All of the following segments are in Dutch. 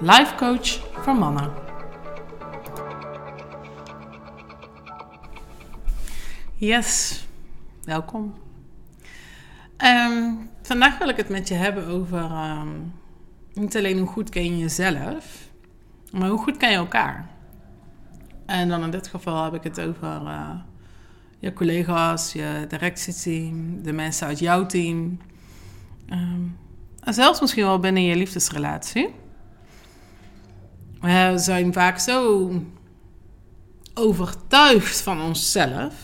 life coach voor mannen. Yes, welkom. Ehm, vandaag wil ik het met je hebben over ehm, niet alleen hoe goed ken je jezelf, maar hoe goed ken je elkaar. En dan in dit geval heb ik het over uh, je collega's, je directieteam, de mensen uit jouw team. Um, en zelfs misschien wel binnen je liefdesrelatie. We zijn vaak zo overtuigd van onszelf.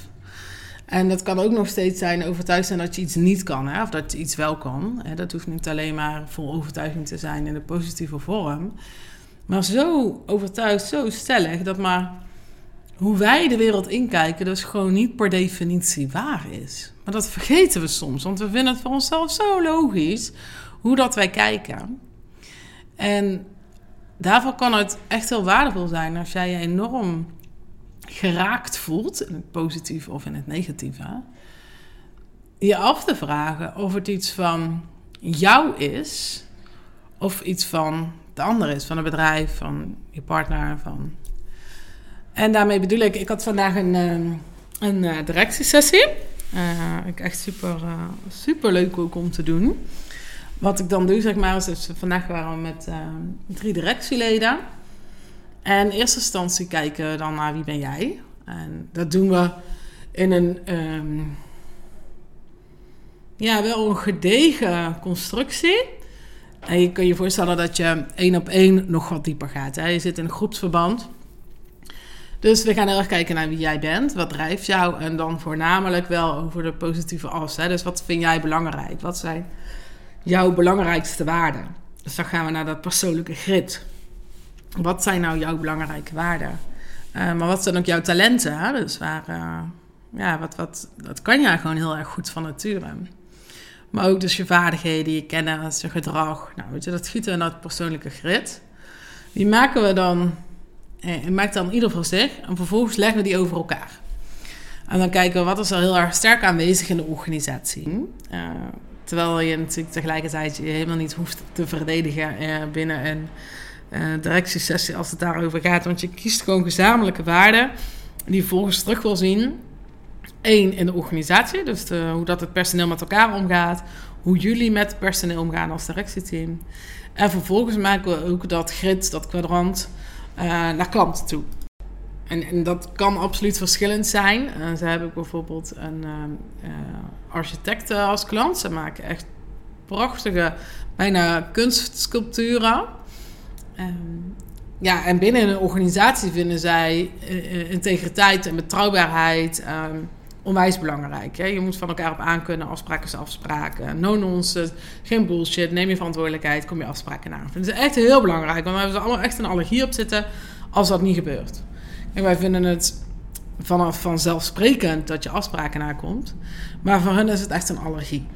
En dat kan ook nog steeds zijn overtuigd zijn dat je iets niet kan, hè? of dat je iets wel kan. Dat hoeft niet alleen maar vol overtuiging te zijn in de positieve vorm. Maar zo overtuigd, zo stellig, dat maar hoe wij de wereld inkijken, dus gewoon niet per definitie waar is. Maar dat vergeten we soms, want we vinden het voor onszelf zo logisch hoe dat wij kijken. En daarvoor kan het echt heel waardevol zijn als jij je enorm geraakt voelt, in het positieve of in het negatieve, je af te vragen of het iets van jou is of iets van de ander is, van het bedrijf, van je partner. Van... En daarmee bedoel ik, ik had vandaag een, ehm, een eh, directiesessie. Uh, ik echt super, uh, super leuk ook om te doen. Wat ik dan doe, zeg maar, is dus vandaag waren we met uh, drie directieleden. En in eerste instantie kijken we dan naar wie ben jij. En dat doen we in een, um, ja, wel een gedegen constructie. En je kan je voorstellen dat je één op één nog wat dieper gaat. Hè? Je zit in een groepsverband. Dus we gaan heel erg kijken naar wie jij bent, wat drijft jou en dan voornamelijk wel over de positieve as. Hè? Dus wat vind jij belangrijk? Wat zijn jouw belangrijkste waarden? Dus dan gaan we naar dat persoonlijke grid. Wat zijn nou jouw belangrijke waarden? Uh, maar wat zijn ook jouw talenten? Hè? Dus waar, uh, ja, wat, wat, dat kan jij gewoon heel erg goed van nature. Maar ook dus je vaardigheden, je kennis, je gedrag. Nou, weet je, dat schieten we naar het persoonlijke grid. Die maken we dan, eh, maakt dan ieder voor zich. En vervolgens leggen we die over elkaar. En dan kijken we wat is er heel erg sterk aanwezig in de organisatie. Uh, terwijl je natuurlijk tegelijkertijd je helemaal niet hoeft te verdedigen uh, binnen een uh, directiesessie als het daarover gaat. Want je kiest gewoon gezamenlijke waarden die je volgens terug wil zien. Eén, in de organisatie, dus de, hoe dat het personeel met elkaar omgaat. Hoe jullie met het personeel omgaan als directieteam. En vervolgens maken we ook dat grid, dat kwadrant, uh, naar klanten toe. En, en, dat kan absoluut verschillend zijn. Uh, ze hebben bijvoorbeeld een uh, architect als klant. Ze maken echt prachtige, bijna kunstsculpturen. Um, ja, en binnen een organisatie vinden zij uh, integriteit en betrouwbaarheid um, onwijs belangrijk. Hè? Je moet van elkaar op aankunnen, afspraken is afspraken. No nonsense, geen bullshit, neem je verantwoordelijkheid, kom je afspraken na. Dat is echt heel belangrijk, want we hebben ze allemaal echt een allergie op zitten als dat niet gebeurt. En wij vinden het vanaf vanzelfsprekend dat je afspraken nakomt, maar voor hen is het echt een allergie.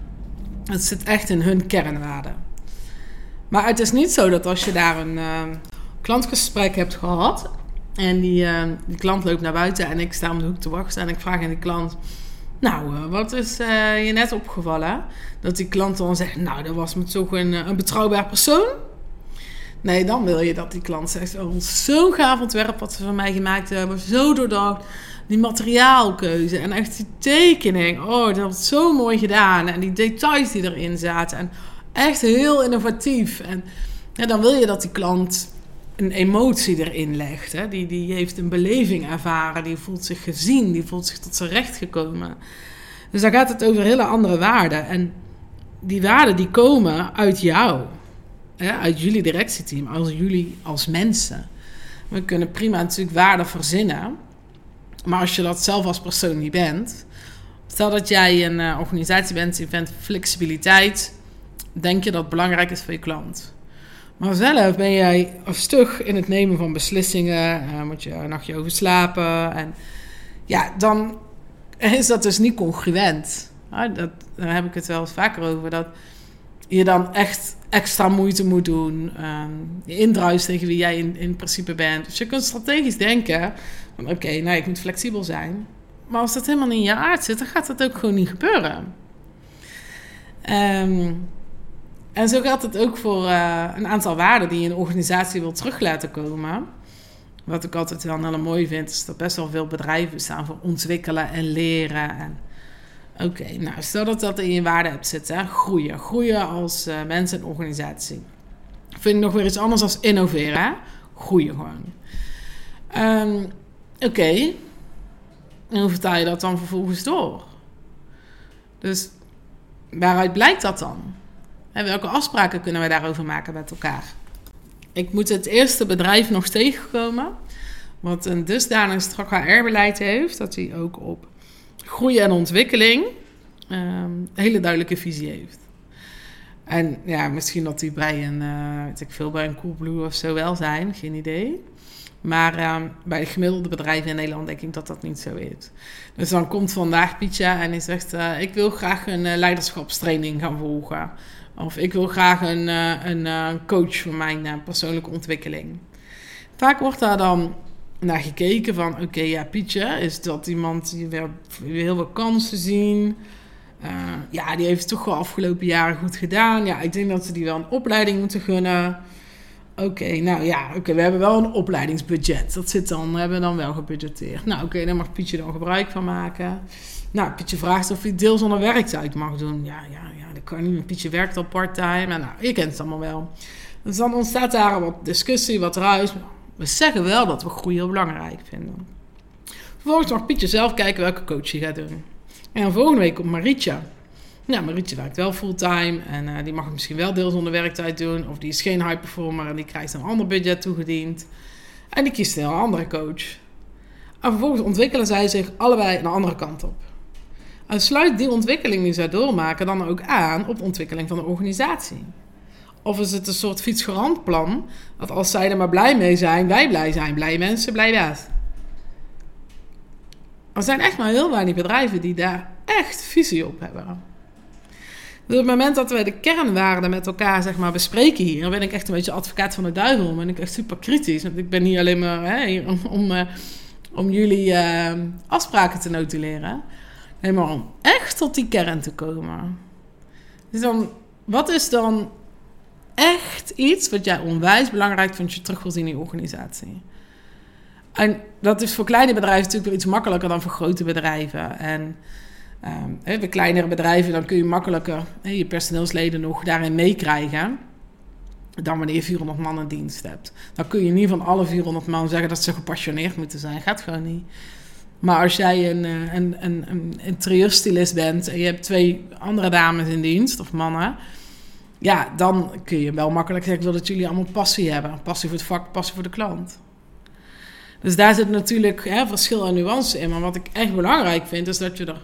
Het zit echt in hun kernwaarden. Maar het is niet zo dat als je daar een uh, klantgesprek hebt gehad en die, uh, die klant loopt naar buiten en ik sta om de hoek te wachten en ik vraag aan die klant: Nou, uh, wat is je net opgevallen? Dat die klant dan zegt: Nou, dat was met zo'n een, een betrouwbaar persoon. Nee, dan wil je dat die klant zegt: Oh, zo'n gaaf ontwerp wat ze van mij gemaakt hebben, zo doordacht. Die materiaalkeuze en echt die tekening. Oh, dat was zo mooi gedaan. En die details die erin zaten. En echt heel innovatief. En dan wil je dat die klant een emotie erin legt. Hè? Die, die heeft een beleving ervaren, die voelt zich gezien, die voelt zich tot zijn recht gekomen. Dus dan gaat het over hele andere waarden. En die waarden die komen uit jou, uit jullie directieteam, als jullie als mensen. We kunnen prima natuurlijk waarden verzinnen, maar als je dat zelf als persoon niet bent, stel dat jij een uh, organisatie bent, je bent flexibiliteit, denk je dat belangrijk is voor je klant. Maar zelf ben jij stug in het nemen van beslissingen. Uh, moet je een nachtje over slapen. En ja, dan is dat dus niet congruent. dat, daar heb ik het wel eens vaker over. Dat je dan echt extra moeite moet doen. Um, je indruist tegen wie jij in, in principe bent. Dus je kunt strategisch denken: oké, nou, ik moet flexibel zijn. Maar als dat helemaal in je aard zit, dan gaat dat ook gewoon niet gebeuren. Um, en zo geldt het ook voor uh, een aantal waarden die je in een organisatie wil terug laten komen. Wat ik altijd wel heel mooi vind, is dat best wel veel bedrijven staan voor ontwikkelen en leren. En Oké, nou stel dat dat in je waarde hebt zitten. Groeien. Groeien als uh, mens en organisatie. Vind ik nog weer iets anders dan innoveren. Groeien gewoon. Um, Oké. En hoe vertaal je dat dan vervolgens door? Dus waaruit blijkt dat dan? En welke afspraken kunnen we daarover maken met elkaar? Ik moet het eerste bedrijf nog tegenkomen... wat een dusdanig strak HR-beleid heeft... dat hij ook op groei en ontwikkeling een hele duidelijke visie heeft. En ja, misschien dat die bij een, uh, weet ik veel, bij een Coolblue of zo wel zijn, geen idee. Maar um, bij de gemiddelde bedrijven in Nederland denk ik dat dat niet zo is. Dus dan komt vandaag Pietje en hij zegt: uh, Ik wil graag een uh, leiderschapstraining gaan volgen. Of ik wil graag een, een coach voor mijn persoonlijke ontwikkeling. Vaak wordt daar dan naar gekeken van... oké, ja, Pietje, is dat iemand die weer, heel veel kansen zien... Uh, ja, die heeft het toch wel afgelopen jaren goed gedaan. Ja, ik denk dat ze die wel een opleiding moeten gunnen. Oké, nou ja, oké, we hebben wel een opleidingsbudget. Dat zit dan, we hebben dan wel gebudgeteerd. Nou, oké, daar mag Pietje dan gebruik van maken. Nou, Pietje vraagt of hij deels onder werktijd mag doen. Ja, ja, ja, dat kan niet. Pietje werkt al part-time. nou, je kent het allemaal wel. Dus dan ontstaat daar wat discussie, wat ruis. We zeggen wel dat we groei heel belangrijk vinden. Vervolgens mag Pietje zelf kijken welke coach hij gaat doen. En volgende week komt Marietje. Nou, Marietje werkt wel fulltime en uh, die mag misschien wel deels onder werktijd doen. Of die is geen high performer en die krijgt een ander budget toegediend. En die kiest een andere coach. En vervolgens ontwikkelen zij zich allebei een andere kant op. En sluit die ontwikkeling die zij doormaken dan ook aan op de ontwikkeling van de organisatie. Of is het een soort fietsgarantplan? Dat als zij er maar blij mee zijn, wij blij zijn. Blij mensen, blij baas. Er zijn echt maar heel weinig bedrijven die daar echt visie op hebben. Dus op het moment dat wij de kernwaarden met elkaar zeg maar, bespreken hier, dan ben ik echt een beetje advocaat van de duivel. Ben ik echt super kritisch. Want ik ben niet alleen maar hè, om, om, uh, om jullie uh, afspraken te notuleren. Nee, maar om echt tot die kern te komen. Dus dan, wat is dan echt iets wat jij onwijs belangrijk vindt je terug wil zien in je organisatie. En dat is voor kleine bedrijven natuurlijk weer iets makkelijker dan voor grote bedrijven. En um, bij kleinere bedrijven dan kun je makkelijker je personeelsleden nog daarin meekrijgen. Dan wanneer je 400 man in dienst hebt. Dan kun je niet van alle 400 man zeggen dat ze gepassioneerd moeten zijn. Gaat gewoon niet. Maar als jij een, eh, een, een, een interieurstylist bent en je hebt twee andere dames in dienst of mannen ja, dan kun je wel makkelijk zeggen: dat jullie allemaal passie hebben. Passie voor het vak, passie voor de klant. Dus daar zit natuurlijk hè, verschil en nuance in. Maar wat ik echt belangrijk vind, is dat je, er,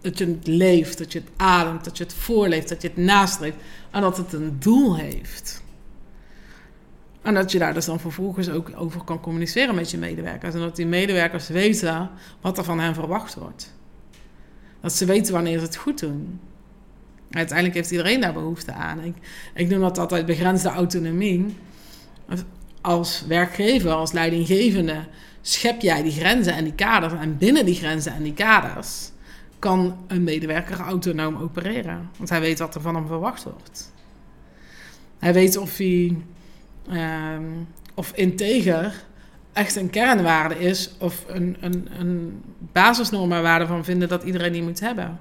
dat je het leeft, dat je het ademt, dat je het voorleeft, dat je het nastreeft. En dat het een doel heeft. En dat je daar dus dan vervolgens ook over kan communiceren met je medewerkers. En dat die medewerkers weten wat er van hen verwacht wordt. Dat ze weten wanneer ze het goed doen. Uiteindelijk heeft iedereen daar behoefte aan. Ik, ik noem dat altijd begrensde autonomie. Als werkgever, als leidinggevende, schep jij die grenzen en die kaders. En binnen die grenzen en die kaders kan een medewerker autonoom opereren. Want hij weet wat er van hem verwacht wordt. Hij weet of hij um, of integer echt een kernwaarde is of een, een, een basisnorm waarde van vinden dat iedereen die moet hebben.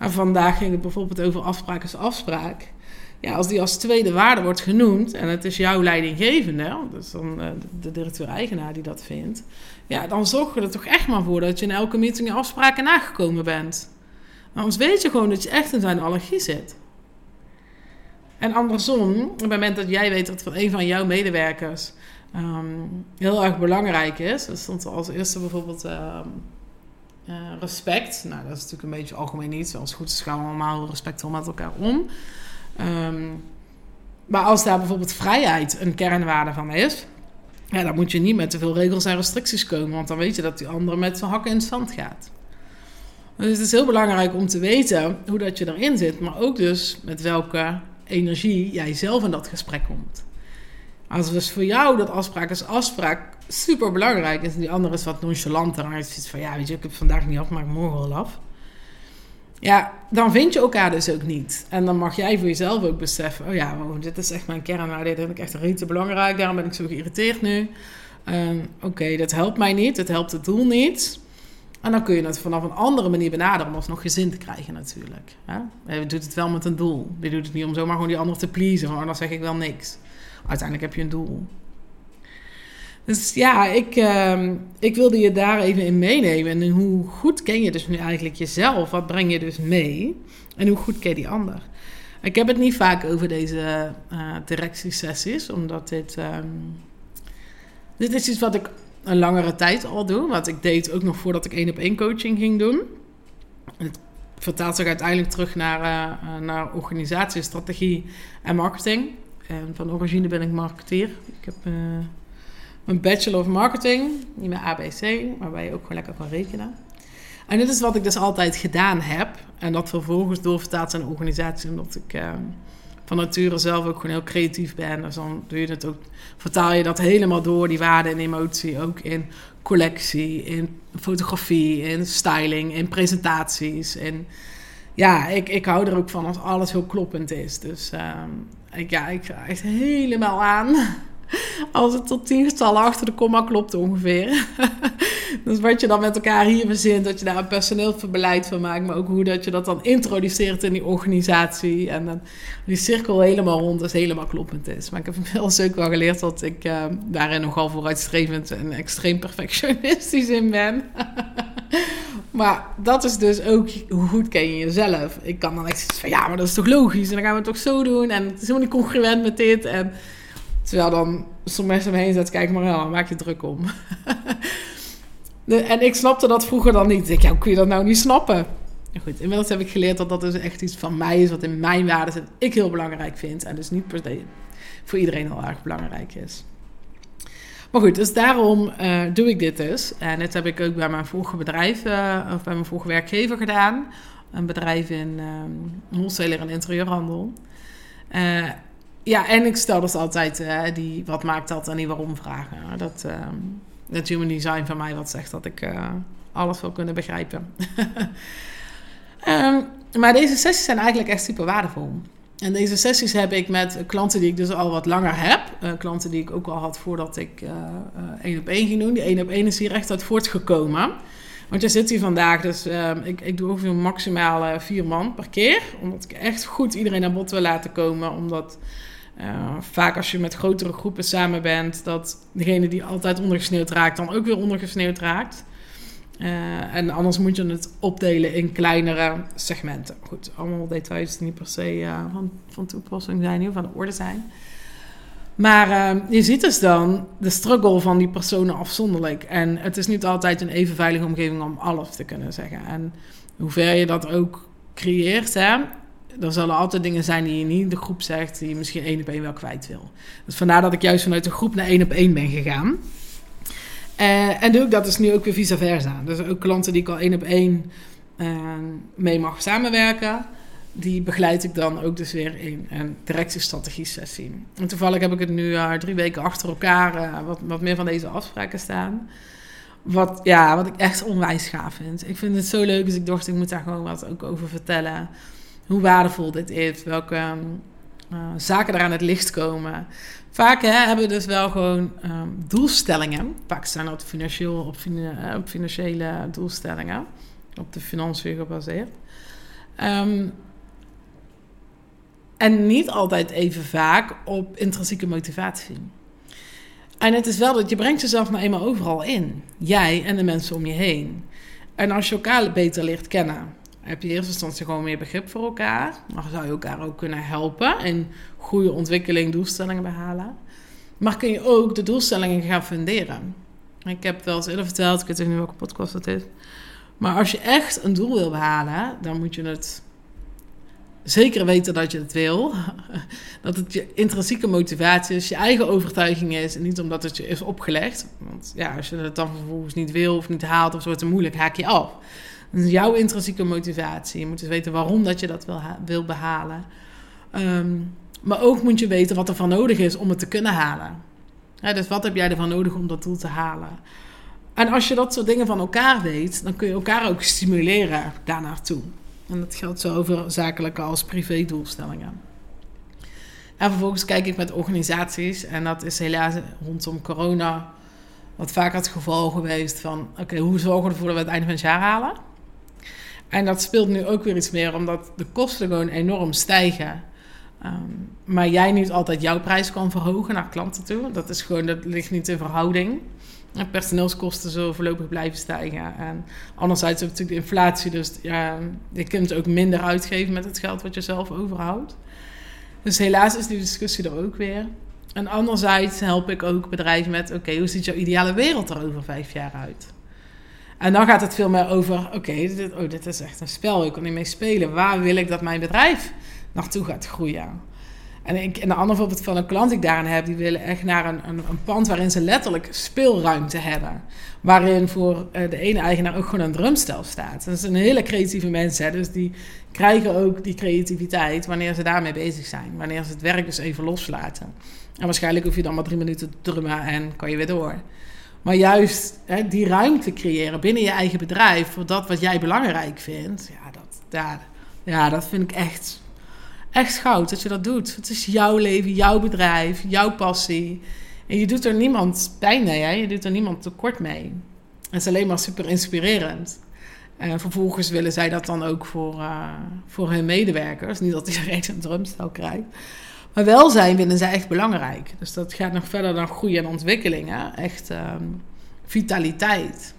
Maar vandaag ging het bijvoorbeeld over afspraak is afspraak. Ja, als die als tweede waarde wordt genoemd en het is jouw leidinggevende, dus dan eh, de directeur-eigenaar die dat vindt, ja, dan zorg je er toch echt maar voor dat je in elke meeting je afspraken nagekomen bent. Anders weet je gewoon dat je echt in zijn allergie zit. En andersom, op het moment dat jij weet dat van een van jouw medewerkers um, heel erg belangrijk is, dat stond als eerste bijvoorbeeld. Um, uh, respect. Nou, dat is natuurlijk een beetje algemeen niet. Als goed is gaan we allemaal respectvol met elkaar om. Um, maar als daar bijvoorbeeld vrijheid een kernwaarde van is, ja, dan moet je niet met te veel regels en restricties komen, want dan weet je dat die andere met zijn hakken in het zand gaat. Dus het is heel belangrijk om te weten hoe dat je erin zit, maar ook dus met welke energie jij zelf in dat gesprek komt. Als dus voor jou dat afspraak is afspraak super belangrijk is en die andere is wat nonchalanter, en je ziet van ja, weet je, ik heb vandaag niet af, maar morgen wel af. Ja, dan vind je elkaar dus ook niet. En dan mag jij voor jezelf ook beseffen: oh ja, oh, dit is echt mijn kernwaarde, dit vind ik echt rete belangrijk, daarom ben ik zo geïrriteerd nu. Ehm, oké, dat helpt mij niet, het helpt het doel niet. En dan kun je het vanaf een andere manier benaderen om alsnog gezin te krijgen natuurlijk. Je doet het wel met een doel. Je doet het niet om zomaar gewoon die ander te pleasen, maar dan zeg ik wel niks. Uiteindelijk heb je een doel. Dus ja, ik, uh, ik wilde je daar even in meenemen. En hoe goed ken je dus nu eigenlijk jezelf? Wat breng je dus mee? En hoe goed ken je die ander? Ik heb het niet vaak over deze uh, directiesessies, omdat dit... Um, dit is iets wat ik een langere tijd al doe. Wat ik deed ook nog voordat ik één op één coaching ging doen. Het vertaalt zich uiteindelijk terug naar, uh, naar organisatie, strategie en marketing. En van origine ben ik marketeer. Ik heb uh, een Bachelor of Marketing, niet meer ABC, waarbij je ook gewoon lekker kan rekenen. En dit is wat ik dus altijd gedaan heb. En dat vervolgens doorvertaald zijn organisatie, omdat ik uh, van nature zelf ook gewoon heel creatief ben. Dus dan doe je het ook, vertaal je dat helemaal door, die waarde en emotie, ook in collectie, in fotografie, in styling, in presentaties. En ja, ik, ik hou er ook van als alles heel kloppend is. Dus uh, ik, ja, ik ga echt helemaal aan als het tot tien getallen achter de komma klopt ongeveer. dus wat je dan met elkaar hier verzint, dat je daar een personeelsbeleid van maakt, maar ook hoe dat je dat dan introduceert in die organisatie. En dan die cirkel helemaal rond, dus helemaal kloppend is. Maar ik heb inmiddels ook wel geleerd dat ik uh, daarin nogal vooruitstrevend en extreem perfectionistisch in ben. Maar dat is dus ook hoe goed ken je jezelf. Ik kan dan echt zeggen van ja, maar dat is toch logisch en dan gaan we het toch zo doen en het is helemaal niet congruent met dit. En Terwijl dan sommige mensen me heen zitten kijken, maar ja, maak je druk om. en ik snapte dat vroeger dan niet. Ik denk, ja, hoe kun je dat nou niet snappen? Goed, inmiddels heb ik geleerd dat dat dus echt iets van mij is, wat in mijn waarden zit, ik heel belangrijk vind. En dus niet per se voor iedereen heel erg belangrijk is. Maar goed, dus daarom uh, doe ik dit dus. En dit heb ik ook bij mijn vorige bedrijf, uh, of bij mijn vorige werkgever gedaan. Een bedrijf in um, wholesaler en interieurhandel. Uh, ja, en ik stel dus altijd die wat maakt dat en die waarom vragen. Dat, uh, dat human design van mij wat zegt dat ik alles wil kunnen begrijpen. um, maar deze sessies zijn eigenlijk echt super waardevol. En deze sessies heb ik met klanten die ik dus al wat langer heb. Uh, klanten die ik ook al had voordat ik één op één ging doen. Die één op één is hier echt uit voortgekomen. Want je zit hier vandaag, dus uh, ik, ik doe ongeveer maximaal vier man per keer. Omdat ik echt goed iedereen aan bod wil laten komen. Omdat vaak als je met grotere groepen samen bent, dat degene die altijd ondergesneeuwd raakt, dan ook weer ondergesneeuwd raakt. Uh, en anders moet je het opdelen in kleinere segmenten. Goed, allemaal details die niet per se uh, van, van toepassing zijn, of van de orde zijn. Maar uh, je ziet dus dan de struggle van die personen afzonderlijk. En het is niet altijd een even veilige omgeving om alles te kunnen zeggen. En hoe ver je dat ook creëert, hè, er zullen altijd dingen zijn die je niet in de groep zegt, die je misschien één op één wel kwijt wil. Dus vandaar dat ik juist vanuit de groep naar één op één ben gegaan. Uh, en doe ik dat dus nu ook weer vice versa. Dus ook klanten die ik al één op één uh, mee mag samenwerken, die begeleid ik dan ook dus weer in een directiestrategie sessie. En toevallig heb ik het nu uh, drie weken achter elkaar wat, wat meer van deze afspraken staan. Wat, ja, wat ik echt onwijs gaaf vind. Ik vind het zo leuk, dus ik dacht ik moet daar gewoon wat ook over vertellen hoe waardevol dit is, welke zaken er aan het licht komen. Vaak hebben we dus wel gewoon um, doelstellingen. Vaak zijn dat financieel uh, op, financiële doelstellingen, op de financiën gebaseerd. Um, en niet altijd even vaak op intrinsieke motivatie. En het is wel dat je brengt jezelf nou eenmaal overal in. Jij en de mensen om je heen. En als je elkaar beter leert kennen, heb je in eerste instantie gewoon meer begrip voor elkaar. Maar zou je elkaar ook kunnen helpen in goede ontwikkeling, doelstellingen behalen. Maar kun je ook de doelstellingen gaan funderen. Ik heb het wel eens eerder verteld, ik weet niet welke podcast het is. Maar als je echt een doel wil behalen, dan moet je het zeker weten dat je het wil. Dat het je intrinsieke motivatie is, je eigen overtuiging is. En niet omdat het je is opgelegd. Want ja, als je het dan vervolgens niet wil of niet haalt of zo te moeilijk, haak je af. Jouw intrinsieke motivatie. Je moet dus weten waarom dat je dat wil, wil behalen. Ehm, maar ook moet je weten wat er van nodig is om het te kunnen halen. dus wat heb jij ervan nodig om dat doel te halen? En als je dat soort dingen van elkaar weet, dan kun je elkaar ook stimuleren daar naartoe. En dat geldt zo over zakelijke als privé doelstellingen. En vervolgens kijk ik met organisaties, en dat is helaas rondom corona wat vaak het geval geweest van... oké, hoe zorgen we ervoor dat we het einde van het jaar halen? En dat speelt nu ook weer iets meer, omdat de kosten gewoon enorm stijgen. Ehm, maar jij niet altijd jouw prijs kan verhogen naar klanten toe. Dat, is gewoon, dat ligt niet in verhouding. En personeelskosten zullen voorlopig blijven stijgen. En anderzijds heb je natuurlijk de inflatie. Dus ja, je kunt ook minder uitgeven met het geld wat je zelf overhoudt. Dus helaas is die discussie er ook weer. En anderzijds help ik ook bedrijven met... oké, hoe ziet jouw ideale wereld er over vijf jaar uit? En dan gaat het veel meer over... oké, dit, oh, dit is echt een spel, ik kan niet mee spelen. Waar wil ik dat mijn bedrijf naartoe gaat groeien? En, ik, en een ander voorbeeld van een klant die ik daarin heb, die willen echt naar een, een, een pand waarin ze letterlijk speelruimte hebben. Waarin voor uh, de ene eigenaar ook gewoon een drumstel staat. Dat zijn hele creatieve mensen, dus die krijgen ook die creativiteit wanneer ze daarmee bezig zijn. Wanneer ze het werk dus even loslaten. En waarschijnlijk hoef je dan maar drie minuten te drummen en kan je weer door. Maar juist hè, die ruimte creëren binnen je eigen bedrijf voor dat wat jij belangrijk vindt, ja, dat, daar, ja, dat vind ik echt echt goud dat je dat doet. Het is jouw leven, jouw bedrijf, jouw passie. En je doet er niemand pijn mee, je doet er niemand tekort mee. Het is alleen maar super inspirerend. En vervolgens willen zij dat dan ook voor, uh, voor hun medewerkers. Niet dat iedereen een drumstel krijgt. Maar welzijn vinden zij echt belangrijk. Dus dat gaat nog verder dan groei en ontwikkeling. Echt um, vitaliteit.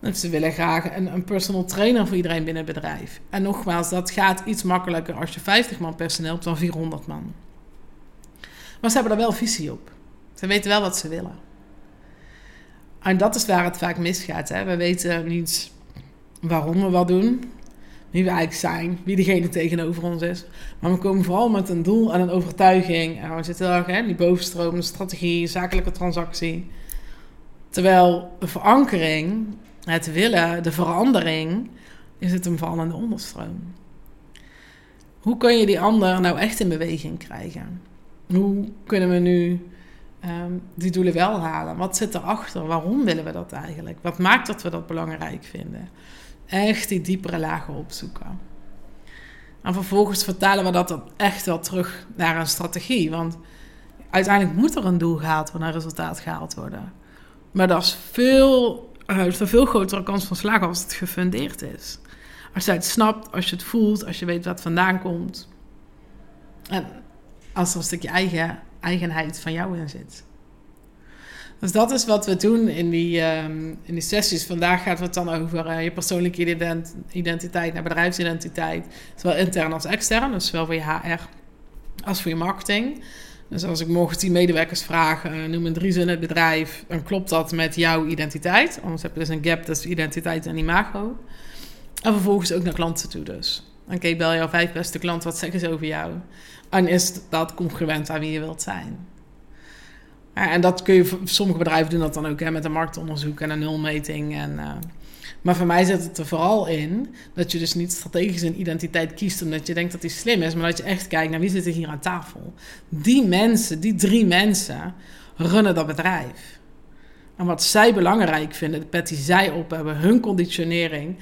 Dus ze willen graag een, een, personal trainer voor iedereen binnen het bedrijf. En nogmaals, dat gaat iets makkelijker als je 50 man personeel dan 400 man. Maar ze hebben er wel visie op. Ze weten wel wat ze willen. En dat is waar het vaak misgaat. Hè? We weten niet waarom we wat doen, wie we eigenlijk zijn, wie degene tegenover ons is. Maar we komen vooral met een doel en een overtuiging. En we zitten heel erg die bovenstroom, de strategie, zakelijke transactie. Terwijl de verankering het willen, de verandering, is het een vallende onderstroom. Hoe kun je die ander nou echt in beweging krijgen? Hoe kunnen we nu ehm, die doelen wel halen? Wat zit erachter? Waarom willen we dat eigenlijk? Wat maakt dat we dat belangrijk vinden? Echt die diepere lagen opzoeken. En vervolgens vertalen we dat dan echt wel terug naar een strategie. Want uiteindelijk moet er een doel gehaald worden, een resultaat gehaald worden. Maar dat is veel heeft een veel grotere kans van slagen als het gefundeerd is. Als je het snapt, als je het voelt, als je weet wat vandaan komt. En als er een stukje eigen, eigenheid van jou in zit. Dus dat is wat we doen in die, um, in die sessies. Vandaag gaat het dan over uh, je persoonlijke identiteit naar bedrijfsidentiteit. Zowel intern als extern, dus zowel voor je HR als voor je marketing. Dus als ik morgen tien medewerkers vraag, uh, noem een drie zinnen het bedrijf, dan klopt dat met jouw identiteit. Anders heb je dus een gap tussen identiteit en imago. En vervolgens ook naar klanten toe dus. Oké, okay, bel jouw vijf beste klanten, wat zeggen ze over jou? En is dat congruent aan wie je wilt zijn? En dat kun je, sommige bedrijven doen dat dan ook hè, met een marktonderzoek en een nulmeting. En, uh, maar voor mij zit het er vooral in dat je dus niet strategisch een identiteit kiest omdat je denkt dat die slim is, maar dat je echt kijkt naar wie zit er hier aan tafel. Die mensen, die drie mensen, runnen dat bedrijf. En wat zij belangrijk vinden, de pet die zij op hebben, hun conditionering,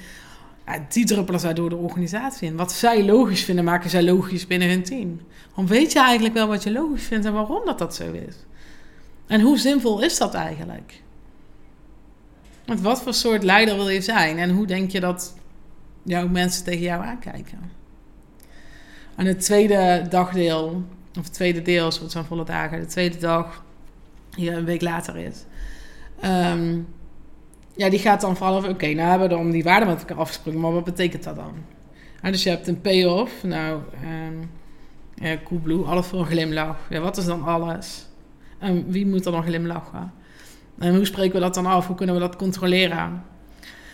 die druppelen zij door de organisatie in. Wat zij logisch vinden, maken zij logisch binnen hun team. Want weet je eigenlijk wel wat je logisch vindt en waarom dat dat zo is? En hoe zinvol is dat eigenlijk? Want wat voor soort leider wil je zijn? En hoe denk je dat jouw mensen tegen jou aankijken? En het tweede dagdeel, of het tweede deel, zoals het zijn volle dagen, de tweede dag, hier een week later is. Um, ja, die gaat dan vooral over, oké, nou hebben we dan die waarden met elkaar afgesproken, maar wat betekent dat dan? Dus je hebt een payoff, nou, um, ja, Coolblue, alles voor een glimlach. Ja, wat is dan alles? En wie moet er dan glimlachen? En hoe spreken we dat dan af? Hoe kunnen we dat controleren?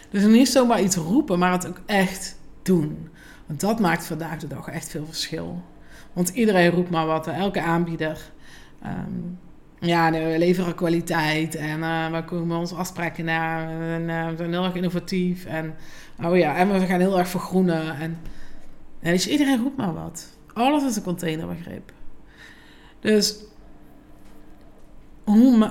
Dus niet zomaar iets roepen, maar het ook echt doen. Want dat maakt vandaag de dag echt veel verschil. Want iedereen roept maar wat, elke aanbieder. Um, ja, we leveren kwaliteit en uh, we komen onze afspraken na. En uh, we zijn heel erg innovatief. En, oh ja, en we gaan heel erg vergroenen. En, en dus iedereen roept maar wat. Alles is een containerbegrip. Dus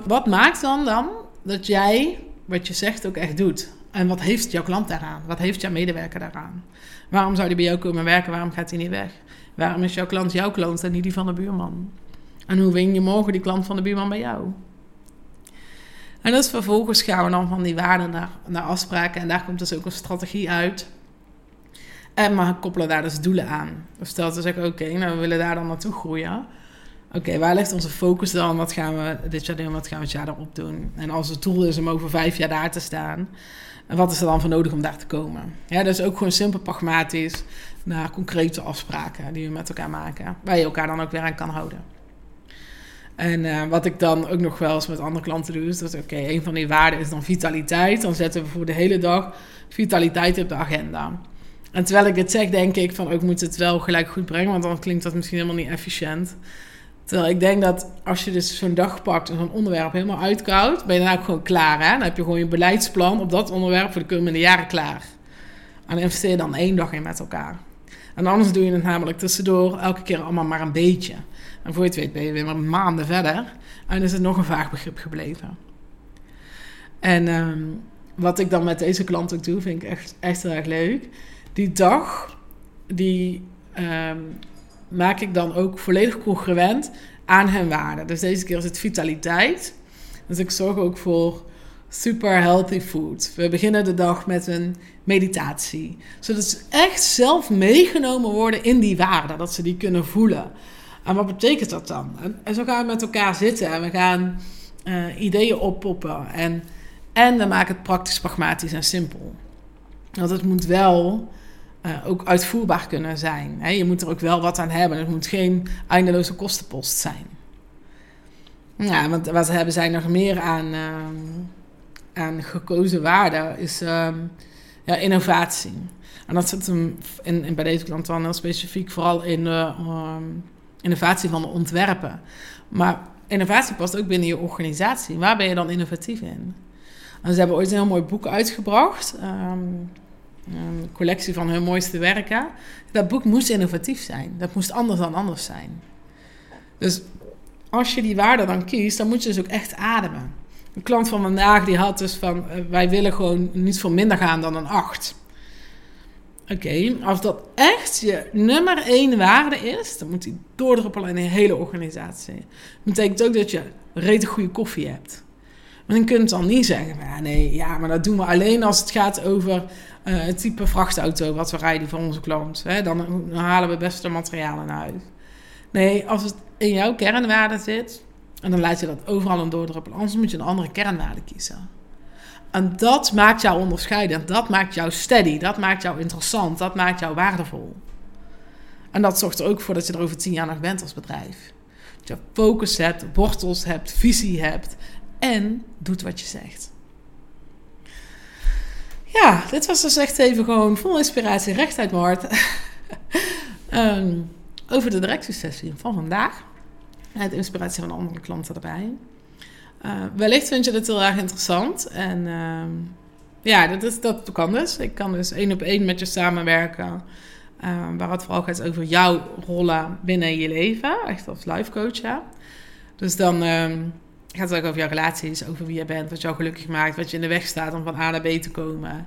wat maakt dan, dan dat jij wat je zegt ook echt doet? En wat heeft jouw klant daaraan? Wat heeft jouw medewerker daaraan? Waarom zou die bij jou komen werken? Waarom gaat hij niet weg? Waarom is jouw klant jouw klant en niet die van de buurman? En hoe win je morgen die klant van de buurman bij jou? En dus vervolgens gaan we dan van die waarden naar, naar afspraken. En daar komt dus ook een strategie uit. En we koppelen daar dus doelen aan. Dus stel te zeggen, oké, nou we willen daar dan naartoe groeien. Oké, waar ligt onze focus dan? Wat gaan we dit jaar doen? Wat gaan we het jaar erop doen? En als het doel is om over vijf jaar daar te staan, wat is er dan voor nodig om daar te komen? Ja, is ook gewoon simpel pragmatisch naar concrete afspraken die we met elkaar maken, waar je elkaar dan ook weer aan kan houden. En uh, wat ik dan ook nog wel eens met andere klanten doe, is dat oké, een van die waarden is dan vitaliteit. Dan zetten we voor de hele dag vitaliteit op de agenda. En terwijl ik het zeg, denk ik van ook oh, moet het wel gelijk goed brengen, want dan klinkt dat misschien helemaal niet efficiënt. Terwijl ik denk dat als je dus zo'n dag pakt en zo'n onderwerp helemaal uitkoudt, ben je dan ook gewoon klaar. Hè? Dan heb je gewoon je beleidsplan op dat onderwerp voor de komende jaren klaar. En investeer dan één dag in met elkaar. En anders doe je het namelijk tussendoor elke keer allemaal maar een beetje. En voor je het weet ben je weer maar maanden verder en is het nog een vaag begrip gebleven. En ehm, wat ik dan met deze klant ook doe, vind ik echt, echt heel erg leuk. Die dag, die ehm, maak ik dan ook volledig congruent aan hun waarden. Dus deze keer is het vitaliteit. Dus ik zorg ook voor super healthy food. We beginnen de dag met een meditatie. Zodat ze echt zelf meegenomen worden in die waarden. Dat ze die kunnen voelen. En wat betekent dat dan? En, zo gaan we met elkaar zitten en we gaan uh, ideeën oppoppen. En, en we maken het praktisch, pragmatisch en simpel. Want het moet wel uh, ook uitvoerbaar kunnen zijn. Je moet er ook wel wat aan hebben. Het moet geen eindeloze kostenpost zijn. Ja, want wat hebben zij nog meer aan, uh, aan gekozen waarden is uh, ja, innovatie. En dat zit hem in, bij deze klant dan heel specifiek vooral in de ehm, innovatie van de ontwerpen. Maar innovatie past ook binnen je organisatie. Waar ben je dan innovatief in? En ze hebben ooit een heel mooi boek uitgebracht. Um, een collectie van hun mooiste werken. Dat boek moest innovatief zijn. Dat moest anders dan anders zijn. Dus als je die waarde dan kiest, dan moet je dus ook echt ademen. Een klant van vandaag die had dus van... Eh, wij willen gewoon niet voor minder gaan dan een 8. Oké, als dat echt je nummer één waarde is... dan moet die doordruppelen in een hele organisatie. Dat betekent ook dat je rete goede koffie hebt. Maar dan kun je dan niet zeggen... nee, ja, maar dat doen we alleen als het gaat over uh, het type vrachtauto wat we rijden voor onze klant. Hè, dan, halen we beste materialen naar huis. Nee, als het in jouw kernwaarde zit, en dan laat je dat overal een doordruppelen, anders moet je een andere kernwaarde kiezen. En dat maakt jou onderscheidend, dat maakt jou steady, dat maakt jou interessant, dat maakt jou waardevol. En dat zorgt er ook voor dat je er over tien jaar nog bent als bedrijf. Dat je focus hebt, wortels hebt, visie hebt en doet wat je zegt. Ja, dit was dus echt even gewoon vol inspiratie recht uit mijn hart. um, over de directiesessie van vandaag. De inspiratie van andere klanten erbij. Uh, wellicht vind je dit heel erg interessant. En uh, ja, dat, is, dat kan dus. Ik kan dus één op één met je samenwerken. Uh, waar het vooral gaat over jouw rollen binnen je leven. Echt als life coach, ja. Dus dan ehm, gaat het ook over jouw relaties, over wie je bent, wat jou gelukkig maakt, wat je in de weg staat om van A naar B te komen.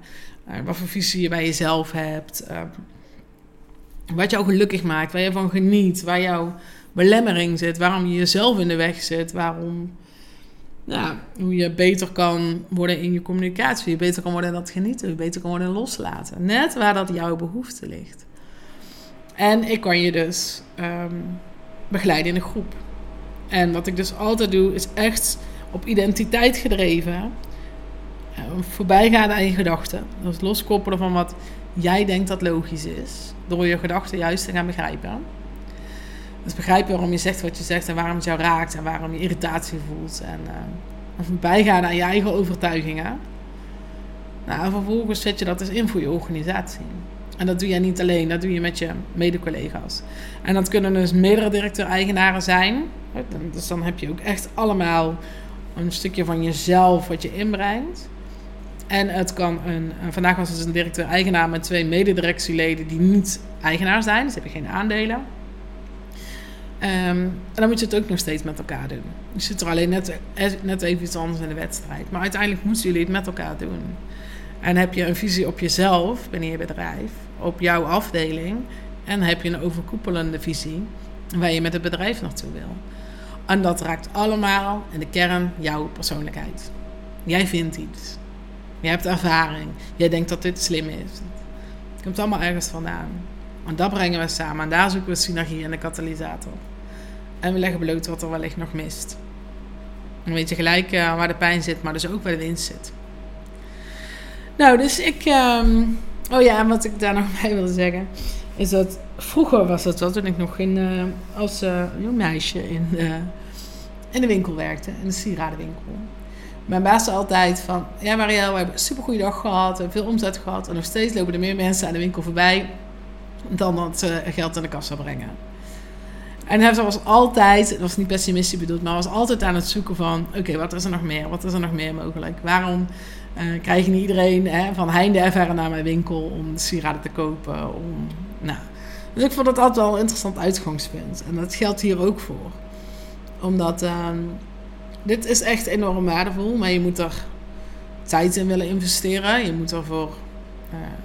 Uh, wat voor visie je bij jezelf hebt. Wat jou gelukkig maakt, waar je van geniet, waar jouw belemmering zit, waarom je jezelf in de weg zit, waarom, ja, hoe je beter kan worden in je communicatie, je beter kan worden in dat genieten, je beter kan worden in loslaten. Net waar dat jouw behoefte ligt. En ik kan je dus um, begeleiden in een groep. En wat ik dus altijd doe, is echt op identiteit gedreven. Voorbijgaan aan je gedachten. Dus loskoppelen van wat jij denkt dat logisch is. Door je gedachten juist te gaan begrijpen. Dus begrijpen waarom je zegt wat je zegt en waarom het jou raakt en waarom je irritatie voelt. En uh, voorbijgaan aan je eigen overtuigingen. Nou, en vervolgens zet je dat dus in voor je organisatie. En dat doe je niet alleen, dat doe je met je mede-collega's. En dat kunnen dus meerdere directeur-eigenaren zijn. Dus dan heb je ook echt allemaal een stukje van jezelf wat je inbrengt. En het kan een, vandaag was het een directeur-eigenaar met twee mededirectieleden die niet eigenaar zijn, dus heb je geen aandelen. Ehm, en dan moet je het ook nog steeds met elkaar doen. Je zit er alleen net, net even iets anders in de wedstrijd. Maar uiteindelijk moeten jullie het met elkaar doen. En heb je een visie op jezelf binnen je bedrijf, op jouw afdeling. En heb je een overkoepelende visie waar je met het bedrijf naartoe wil. En dat raakt allemaal in de kern jouw persoonlijkheid. Jij vindt iets. Je hebt ervaring. Jij denkt dat dit slim is. Het komt allemaal ergens vandaan. En dat brengen we samen. En daar zoeken we synergie in de katalysator. En we leggen bloot wat er wellicht nog mist. Dan weet je gelijk uh, waar de pijn zit, maar dus ook waar de winst zit. Nou, dus ik. Um, oh ja, wat ik daar nog bij wilde zeggen. Is dat vroeger was het wel, toen ik nog in, uh, als uh, jong meisje in, in de winkel werkte, in de sieradenwinkel. Mijn baas zei altijd van, ja Marielle, we hebben een supergoeie dag gehad, we hebben veel omzet gehad. En nog steeds lopen er meer mensen aan de winkel voorbij dan dat ze geld in de kassa brengen. En hij was altijd, het was niet pessimistisch bedoeld, maar was altijd aan het zoeken van: oké, wat is er nog meer? Wat is er nog meer mogelijk? Waarom uh, krijg niet iedereen hè, van heinde en verre naar mijn winkel om sieraden te kopen? Om, nou. Dus ik vond dat altijd wel een interessant uitgangspunt. En dat geldt hier ook voor. Omdat uh, dit is echt enorm waardevol, maar je moet er tijd in willen investeren. Je moet ervoor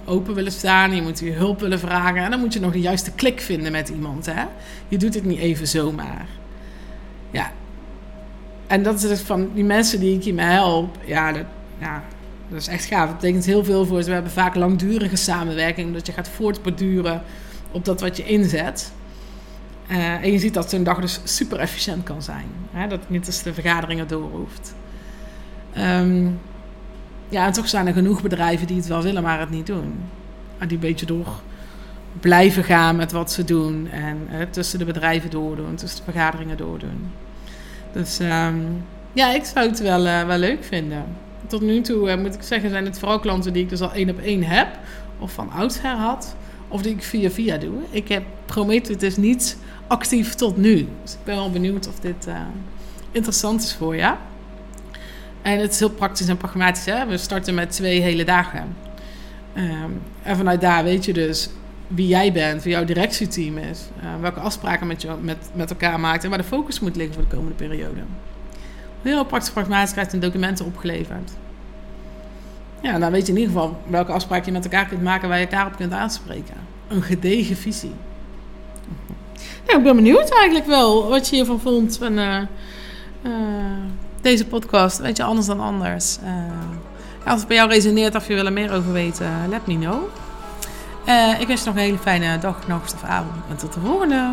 open willen staan, je moet je hulp willen vragen. En dan moet je nog de juiste klik vinden met iemand. Hè? Je doet het niet even zomaar. Ja. En dat is dus van die mensen die ik hiermee help. Ja dat, ja, dat is echt gaaf. Dat betekent heel veel voor ze. We hebben vaak langdurige samenwerking. Dat je gaat voortborduren op dat wat je inzet. Uh, en je ziet dat zo'n dag dus super efficiënt kan zijn. Hè? Dat niet eens de vergaderingen door hoeft. Um, ja, en toch zijn er genoeg bedrijven die het wel willen, maar het niet doen. Die een beetje door blijven gaan met wat ze doen. En hè, tussen de bedrijven doordoen, tussen de vergaderingen doordoen. Dus um, ja, ik zou het wel, uh, wel leuk vinden. Tot nu toe uh, moet ik zeggen, zijn het vooral klanten die ik dus al één op één heb. Of van oudsher had. Of die ik via via doe. Ik heb Prometheus dus niet actief tot nu. Dus ik ben wel benieuwd of dit interessant is voor je. En het is heel praktisch en pragmatisch. Hè? We starten met twee hele dagen. Um, en vanuit daar weet je dus wie jij bent, wie jouw directieteam is, uh, welke afspraken met, je, met, met elkaar maakt en waar de focus moet liggen voor de komende periode. Heel praktisch pragmatisch krijgt een documenten opgeleverd. Ja, dan weet je in ieder geval welke afspraken je met elkaar kunt maken waar je elkaar op kunt aanspreken. Een gedegen visie. Ja, ik ben benieuwd eigenlijk wel wat je hiervan vond. En, uh, uh, deze podcast. Weet je, anders dan anders. Uh, als het bij jou resoneert of je wil er meer over weten, let me know. Uh, ik wens je nog een hele fijne dag, nacht of avond. En tot de volgende.